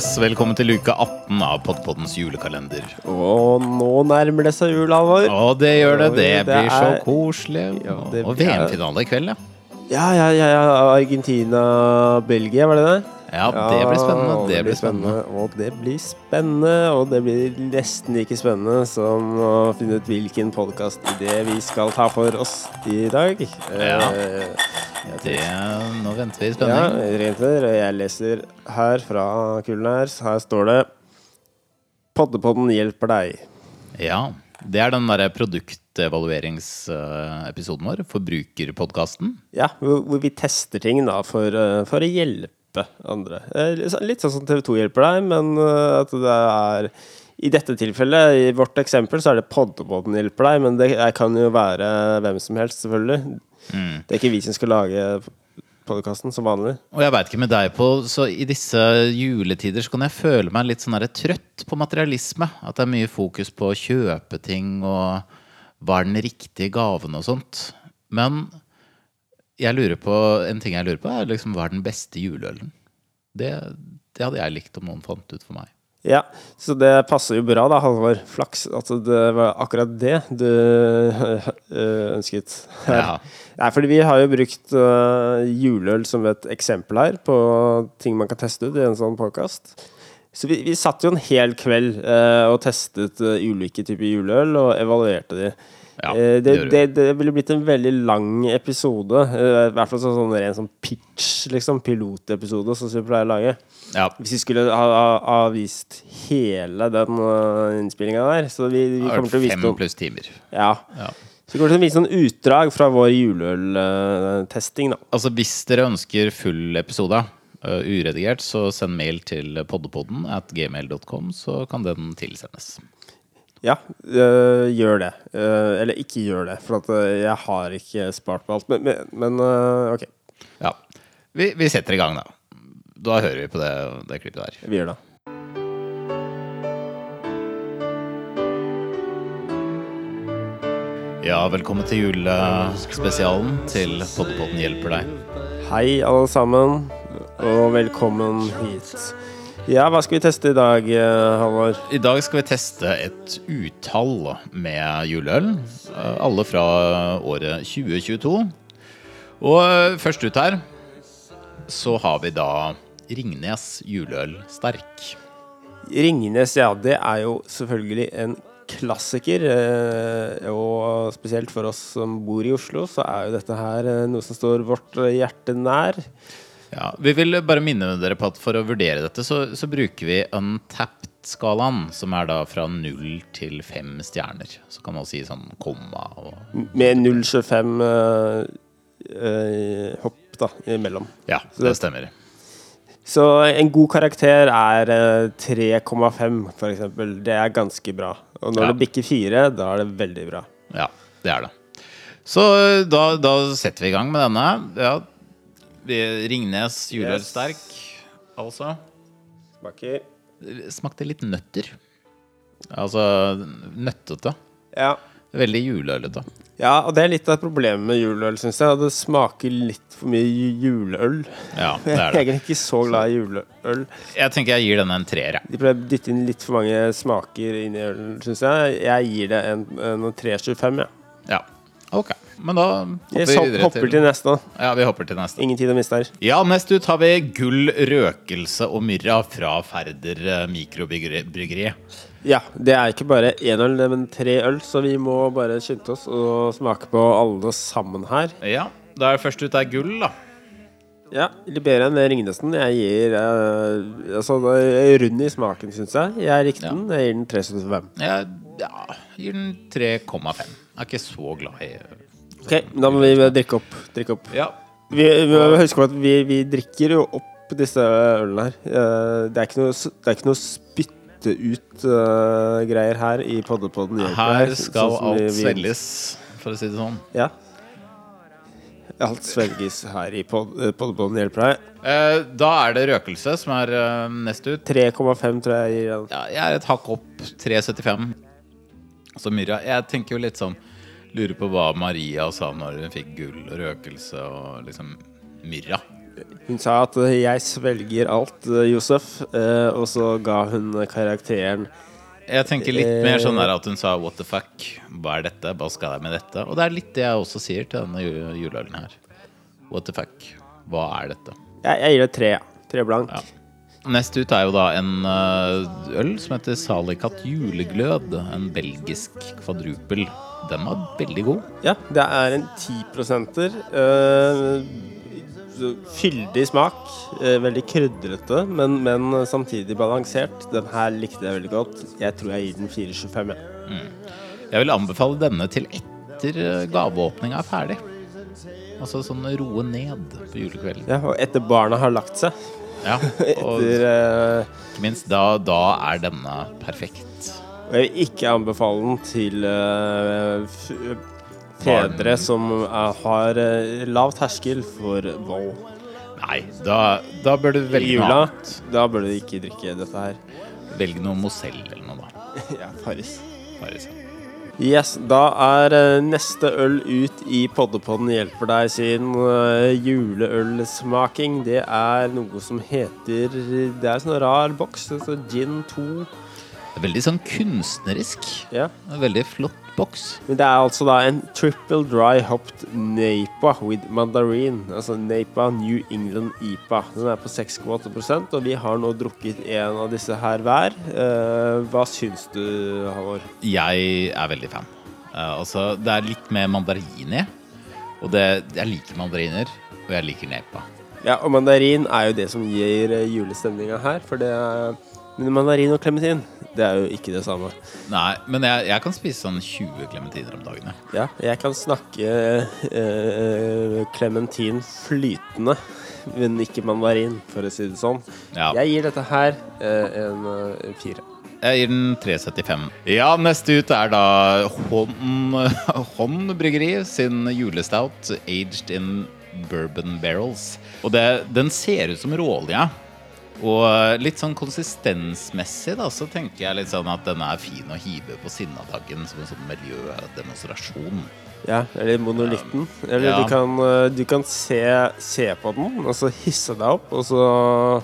Yes, Velkommen til uke 18 av Podpoddens julekalender. Og nå nærmer det seg jul, Halvor. Og det gjør det. Det det blir så er- koselig. Ja, det Og VM-finale i kveld, ja. Ja, ja, ja. Argentina-Belgia, var det det? Ja, det blir spennende. Det blir spennende. Og det blir spennende. Og det blir nesten like spennende som å finne ut hvilken podkast det vi skal ta for oss i dag. Ja. Eh, Det, nå venter vi i ja, spenning. Ja, Og jeg leser her fra kulden her. Står det Poddepodden hjelper deg. Ja, Det er den derre produktevalueringsepisoden vår. Forbrukerpodkasten. Ja, hvor, vi tester ting da for, eh, for å hjelpe andre. Eh, litt sånn- sånn som TV2 hjelper deg, men eh, at det er I dette tilfellet, i vårt eksempel, så er det Poddepodden hjelper deg, men det kan jo være hvem som helst, selvfølgelig. Mm. Det er ikke vi som skal lage podkasten som vanlig. Og jeg veit ikke med deg på, så i disse juletider så kan jeg føle meg litt sånn der trøtt på materialisme. At det er mye fokus på å kjøpe ting og hva er den riktige gaven og sånt. Men jeg lurer på, en ting jeg lurer på, er liksom hva er den beste juleølen? Det, det hadde jeg likt om noen fant ut for meg. Ja, så det passer jo bra, da, Halvor. Flaks at det var akkurat det du øh, ønsket. Ja. Nei, fordi vi har jo brukt uh, juleøl som et eksempel her på ting man kan teste ut i en sånn podkast. Så vi, vi satt jo en hel kveld uh, og testet uh, ulike typer juleøl og evaluerte de. Ja, Eh, det det, det, det ville blitt en veldig lang episode. eh, I hvert fall sånn, sånn ren sånn pitch, liksom. Pilotepisode, som vi pleier å lage. Ja, Hvis vi skulle ha, ha, ha vist hele den uh, innspillinga der Så vi, vi kommer til å vise fem pluss timer. Ja. Ja. Så vi kommer til å vise noen utdrag fra vår juleøltesting, da. Altså Hvis dere ønsker full episode, uh, uredigert, så send mail til poddepodden at gmail.com, så kan den tilsendes. Ja, øh, gjør det. Eh, eller ikke gjør det, for at øh, jeg har ikke spart på alt. Men, men, men øh, OK, Ja. Vi, vi setter i gang, da. Da hører vi på det, det klippet der. vi gjør det. Ja, velkommen til julespesialen til Poddepotten hjelper deg. Hei, alle sammen, og velkommen hit. Ja, hva skal vi teste i dag, øh, Halvor? I dag skal vi teste et utall med juleøl. eh, Alle fra året 2022. Og eh, først ut her så har vi da Ringnes juleøl sterk. Ringnes, ja, det er jo selvfølgelig en klassiker. eh, Og spesielt for oss som bor i Oslo, så er jo dette her eh, noe som står vårt eh, hjerte nær. Ja, vi vil bare minne dere på at for å vurdere dette, så, så bruker vi Untapped-skalaen, som er da fra null til fem stjerner. Så kan man si sånn komma og Med 0,25 uh, uh, hopp da, imellom. Ja, Så det det- stemmer. Så en god karakter er eh, 3,5 for eksempel. Det er ganske bra. Og når Ja. det bikker 4, da er det veldig bra. Ja, det er det. Så eh, da, da setter vi i gang med denne. Ja, Ringnes juleøl Yes. sterk, altså. Smaker. Det Smakte litt nøtter. Altså nøttete. Ja. Veldig juleølete. ja, og det er litt av problemet med juleøl, syns jeg. Det smaker litt for mye juleøl. Ja, det Jeg er er egentlig ikke så glad i juleøl. Jeg tenker jeg gir denne en treer. De prøver å dytte inn litt for mange smaker inn i ølen, syns jeg. Jeg gir det en, en 3,25, jeg. Ja. Ok. Men da hopper vi videre hopper til neste. Ja, vi hopper til neste. Ingen tid å miste her. Ja, nest ut har vi Gull, røkelse og myrra fra Færder eh, mikrobryggeri. Ja, det er ikke bare én øl, men tre øl, så vi må bare skynde oss og smake på alle sammen her. Ja, da er først ut er gull, da. Ja, bedre enn Ringnesen. Jeg gir eh, Altså, rund i smaken, syns jeg. Jeg likte Ja. den. Jeg gir den 3,75. Jeg ja, gir den 3,5. Jeg er ikke så glad i Ok, da må vi drikke opp. Drikke opp. Ja. Vi, vi må huske på at vi, vi drikker jo opp disse ølene her. Eh, det, er ikke noe, det er ikke noe spytte ut eh, greier her i Poddepodden. Her skal sånn som vi- alt vi- svelges, for å si det sånn. Ja. Alt svelges her i pod, eh, Poddepodden hjelper deg. Eh, da er det røkelse som er uh, nest ut. 3,5 tror jeg gir. Ja, jeg er et hakk opp. 3,75. Så Myra Jeg tenker jo litt sånn Lurer på hva Maria sa når hun fikk gull og røkelse og liksom Myrra. Hun sa at eh, 'jeg svelger alt', eh, Josef, eh, og så ga hun karakteren Jeg tenker litt mer sånn der at hun sa 'what the fuck', hva er dette, hva skal jeg med dette? Og det er litt det jeg også sier til denne juleølen her. What the fuck, hva er dette? Jeg, jeg gir det tre. ja. Tre blank. Ja. Nest ut er jo da en øl som heter Salikat juleglød. En belgisk kvadrupel. Den var veldig god. Ja, det er en 10-prosenter. Uh, fyldig smak. Uh, veldig krydrete, men, men samtidig balansert. Den her likte jeg veldig godt. Jeg tror jeg gir den 4,25. Ja. Jeg vil anbefale denne til etter øh, gaveåpninga er ferdig. Altså sånn roe ned på julekvelden. Ja, og etter barna har lagt seg. Ja, og Etter, uh... ikke minst da, da er denne perfekt. Og jeg vil ikke anbefale den til uh, fedre som er, har uh, lav terskel for vold. Nei, da, da bør du velge velge noe jula, annet. da bør du ikke drikke dette her. Velg noe Mozell eller noe, da. ja, Paris. Bare ja. Yes, da er eh, neste øl ut i Poddepodden hjelper deg sin uh, juleølsmaking. Det er noe som heter Det er en sånn rar boks. Det står Gin 2. Veldig sånn kunstnerisk. Ja. Veldig flott boks. Men det er altså da en triple dry hopped Napa with mandarin. Altså Napa New England IPA. Den er på 6,8% og vi har nå drukket en av disse her hver. Uh, hva syns du, Halvor? Jeg er veldig fan. Uh, altså, det er litt mer mandarin i. Og det, jeg liker mandariner, og jeg liker Napa. Ja, og mandarin er jo det som gir julestemninga her. For det er Men mandarin og klementin, det er jo ikke det samme. Nei, men jeg, jeg kan spise sånn 20 klementiner om dagen. jeg. Ja, jeg kan snakke eh, klementin flytende, men ikke mandarin, for å si det sånn. Ja. Jeg gir dette her eh, en eh, fire. Jeg gir den 3,75. Ja, neste ut er da Hånd, Hånd bryggeri sin julestout aged in bourbon barrels. Og det, den ser ut som råolje. Og litt sånn konsistensmessig da, så tenker jeg litt sånn at den er fin å hive på Sinnataggen som en sånn miljødemonstrasjon. Ja, eller monolitten. Eller Ja. du kan, eh, du kan se, se på den, og så hisse deg opp, og så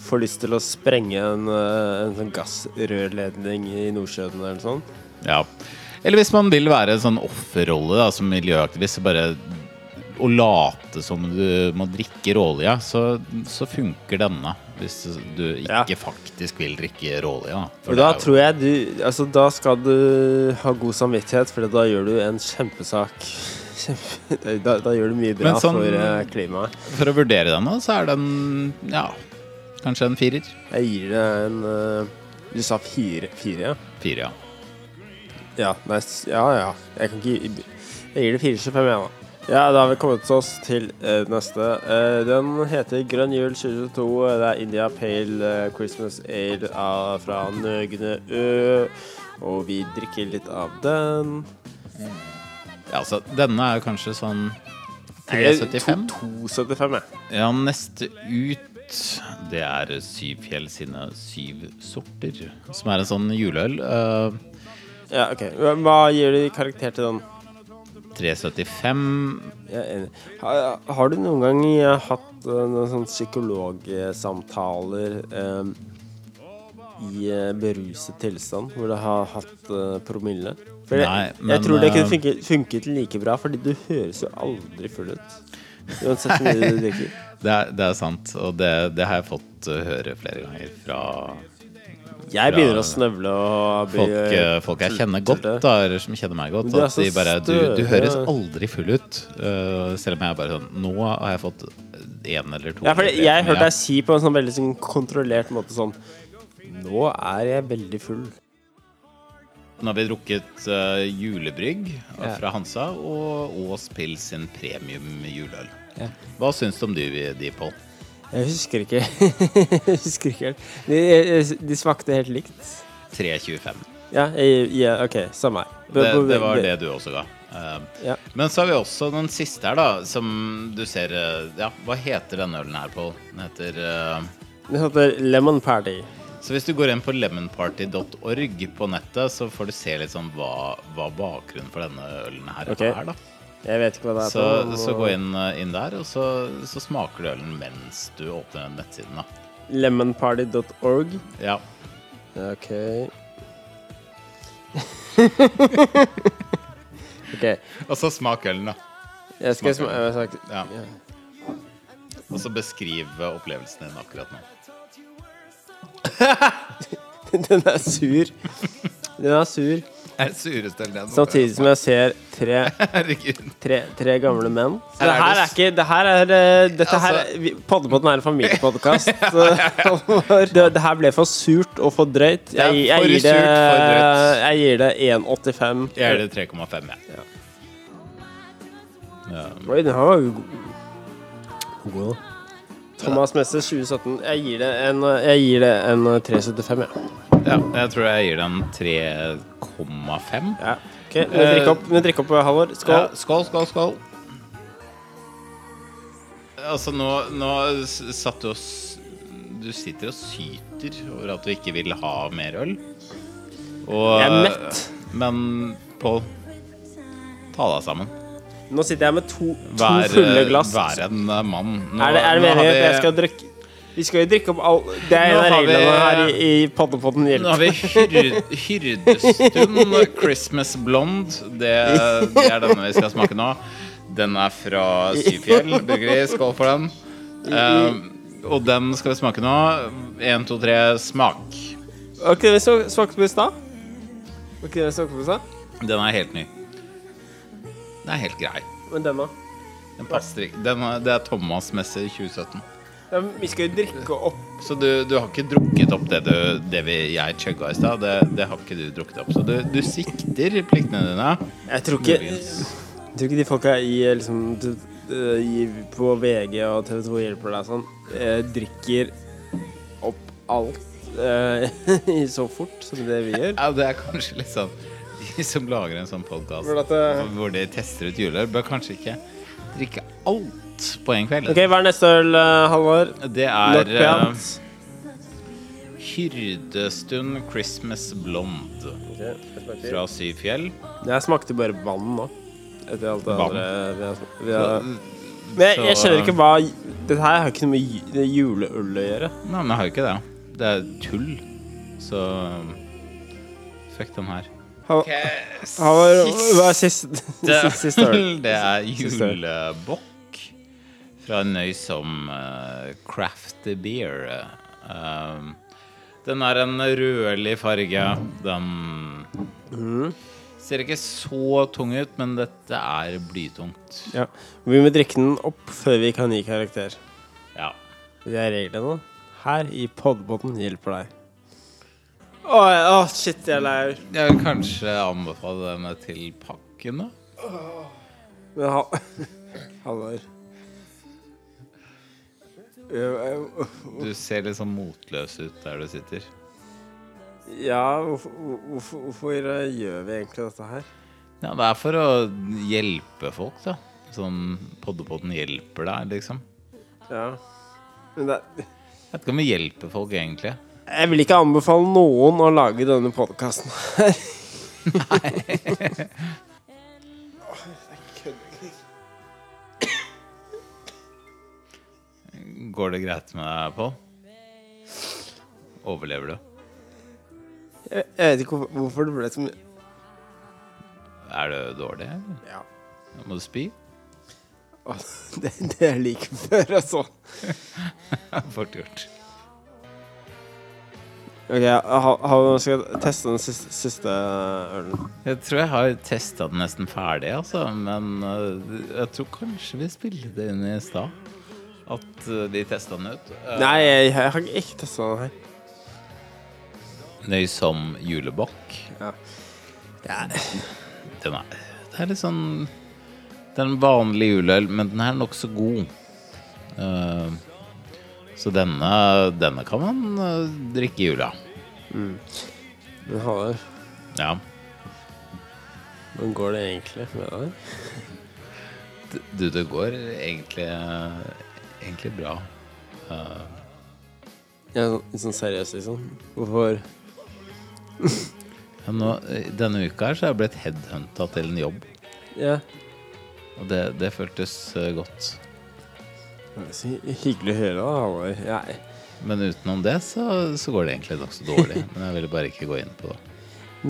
få lyst til å sprenge en, eh, en sånn gassrørledning i Nordsjøen eller noe sånt. Ja. Eller hvis man vil være en sånn offerrolle da, som miljøaktivist, så bare å late som du må drikke råolje, så, så funker denne. Hvis du Ja. ikke faktisk vil drikke råolje. Da. Da tror jeg du Altså, da skal du ha god samvittighet, for da gjør du en kjempesak. Kjempe, da, da gjør du mye bra sånn- for eh, klimaet. For å vurdere denne, så er den ja, kanskje en firer. Jeg gir det en eh, Du sa fire, fire ja? Fire, ja. Ja, nei, ja, ja. Jeg kan ikke Jeg gir det 4,25, jeg, da. Ja, da har vi kommet oss til uh, neste. Uh, den heter Grønn jul 2022. Det er India Pale uh, Christmas Ale av- fra Nøgne Ø. Og vi drikker litt av den. ja altså, denne er jo kanskje sånn 375. 2,75, jeg. Ja, neste ut Det er Syvfjell sine syv sorter, som er en sånn juleøl. Ja, ok. Hva gir du karakter til den? 375 Jeg er. Har, du noen gang eh, hatt eh, noen sånne psykologsamtaler eh, i eh, beruset tilstand, hvor du har hatt eh, promille? For jeg- Nei, jeg men, tror det kunne funket, funket like bra, fordi du høres jo aldri full ut. Uansett hvor mye du drikker. Det er, det er sant, og det, det har jeg fått høre flere ganger fra Jeg begynner å snøvle og bli folk, uh, folk jeg kjenner godt, da, som kjenner meg godt. At de bare Du, du høres aldri full ut. uh, selv om jeg bare sånn Nå har jeg fått én eller to. Ja, for jeg har hørte deg si på en sånn veldig sånn kontrollert måte sånn Nå er jeg veldig full. Nå har vi drukket uh, julebrygg Ja. fra Hansa og Aas Pils sin premium juleøl. Ja. Hva syns du om de, de Pål? Jeg husker ikke. jeg husker ikke helt. De, de smakte helt likt. 3,25. Ja, ja OK. Samme her. Det, det var det du også ga. Uh, Ja. Men så har vi også den siste her, da, som du ser uh, Ja, hva heter denne ølen her, Pål? Den heter uh, Den heter Lemon Party. Så hvis du går inn på lemonparty.org på nettet, så får du se litt sånn hva, hva bakgrunnen for denne ølen her okay. er, da. Jeg vet ikke hva det er. Så, noe. så gå inn, eh, inn der, og så, så smaker du ølen mens du åpner den nettsiden. da Lemonparty.org. Ja. Ok. ok. Og så smak ølen, da. Jeg skal smake ja. Og så beskriv opplevelsen din akkurat nå. Den er sur. Den er sur. Er sureste jeg Samtidig som jeg ser tre, Herregud. tre, tre gamle menn. Så det er her er ikke Det her er eh, Dette her Altså- vi- Poddepodden er en familiepodkast. det, det her ble for surt og for drøyt. Det er Jeg, jeg, for gir det, surt, for drøyt. jeg gir det 1,85. Jeg gir det 3,5, jeg. Ja. Ja. Oi, den her var jo god. Thomas Messe 2017. Jeg gir det en, jeg gir det en 3,75, ja. Ja. Jeg tror jeg gir den 3,5. ja. Ok, Må vi drikke opp, opp Halvor. Skål. Ja, skål, skål, skål. Altså, nå, nå satt du og s- Du sitter og syter over at du ikke vil ha mer øl. Og, Jeg er mett. Men Pål, ta deg sammen. Nå sitter jeg med to, to Vær, fulle glass. vær en eh, mann. Nå, Er det, er det nå har meningen at vi- jeg skal drikke Vi skal jo drikke opp all Det er en av vi- reglene her i, i hjelp Nå har vi hyrd, hyrdestund Christmas Blonde. Det, det er denne vi skal smake nå. Den er fra Syfjell bryggeri. Skål for den. Eh, og den skal vi smake nå. Én, to, tre, smak. Ok, vi så- smakte på i stad? Ok, vi smakte på i stad? Den er helt ny. Den er helt grei. Men denne Den passer ikke. Det er Thomas-messe 2017. Vi skal jo drikke opp Så du, du har ikke drukket opp det, du, det vi, jeg chugga i stad. Det, det har ikke du drukket opp. Så du, du sikter pliktene dine. Jeg tror ikke Jeg tror ikke de folka i liksom eh, i, På VG og TV 2 hjelper deg sånn eh, drikker opp alt eh, så fort som det vi gjør. Ja, det er kanskje litt sånn De som lager en sånn podkast eh, hvor de tester ut juleøl, bør kanskje ikke drikke alt på en kveld. Ok, Hva er neste øl, eh, Halvor? Det er uh. Hyrdestund Christmas Blonde fra Syfjell. Jeg smakte bare vann nå. Etter alt det Vann. andre vi har, vi har. Men jeg, jeg skjønner ikke hva Dette her har ikke noe med ju- juleøl å gjøre. Nei, men jeg har jo ikke det. Det er tull. Så fuck den her. Hal- Halvor, hva er siste, siste, siste øl? Det er Siste julebokk fra en nøysom uh, craft beer. Uh, den er en rødlig farge. Den Mhm. ser ikke så tung ut, men dette er blytungt. Ja. Vi må drikke den opp før vi kan gi karakter. Ja. Det er reglene her i Podbåten hjelper deg. Å, å, shit, jeg er lei. Jeg vil kanskje anbefale denne til pakken, da. Men ha Halvor. Du ser litt sånn motløs ut der du sitter. Ja, hvorfor, hvorfor, hvorfor gjør vi egentlig dette her? Ja, det er for å hjelpe folk, da. Sånn Poddepodden hjelper deg, liksom. Ja. Men det, Jeg vet ikke om vi hjelper folk, egentlig. jeg vil ikke anbefale noen å lage denne podkasten her. Går det greit med deg, Pål? Overlever du? Jeg, jeg vet ikke hvorfor, hvorfor det ble så mye Er du dårlig? eller? Ja. Må du spy? Å, det, det er like før, altså. Fort gjort. Ok, ha, ha, skal jeg teste den siste, siste ølen. Jeg tror jeg har testa den nesten ferdig, altså. Men øh, jeg tror kanskje vi spilte det inn i stad. At øh, de testa den ut. Uh, Nei, jeg, har ikke testa den her. Nøysom julebokk. Ja. Den er, det er litt sånn Det er en vanlig juleøl, men den er nokså god. Uh, så denne, denne kan man uh, drikke i jula. Mm. Den har Ja. hvordan går det egentlig med deg? Du, det går egentlig, egentlig bra. Uh, Ja, sånn- litt sånn seriøst, liksom. Hvorfor ja, nå, eh, denne uka her så er jeg blitt headhunta til en jobb. Ja. Og det, det føltes uh, godt. Så hyggelig å høre, da, ja. Men utenom det så, så går det egentlig nokså dårlig. Men jeg ville bare ikke gå inn på det.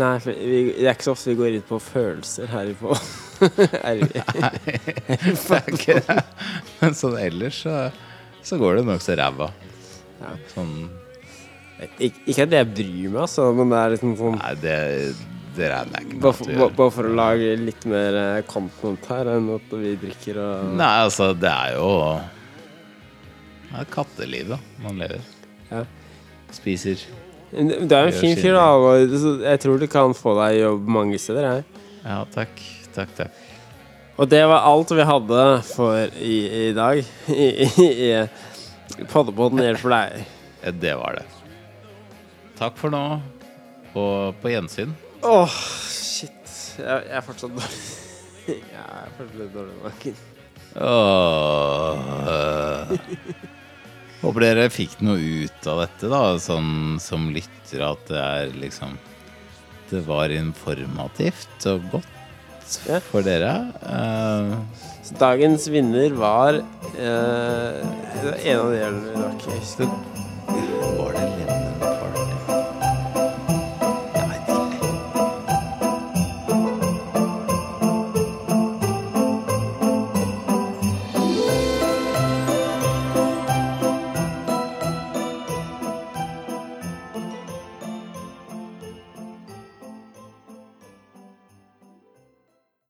Nei, for vi, det er ikke så ofte vi går inn på følelser her på RV. Nei, Det er ikke det. Men sånn ellers så, så går det nokså ræva. Ja. Sånn Ik Ikke at jeg bryr meg, altså, men det er liksom sånn Nei, det, det regner jeg ikke med bare for, bare for å lage litt mer eh, content her enn at vi drikker og Nei, altså, det er jo Det er katteliv, da, man lever. Ja. Spiser Du er en fin fyr, da. Jeg tror du kan få deg jobb mange steder. Her. Ja, takk. Takk, takk. Og det var alt vi hadde for i, i dag. I, i, i Poddepodden hjelper deg. Eh, Det var det. Takk for nå, og på gjensyn. Åh, shit. Jeg, jeg er fortsatt dårlig. Jeg er fortsatt litt dårlig i magen. Åh. Håper dere fikk noe ut av dette, da, sånn som lytter, at det er liksom Det var informativt og godt. For dere. Uh, dagens vinner var uh, En av de husker. det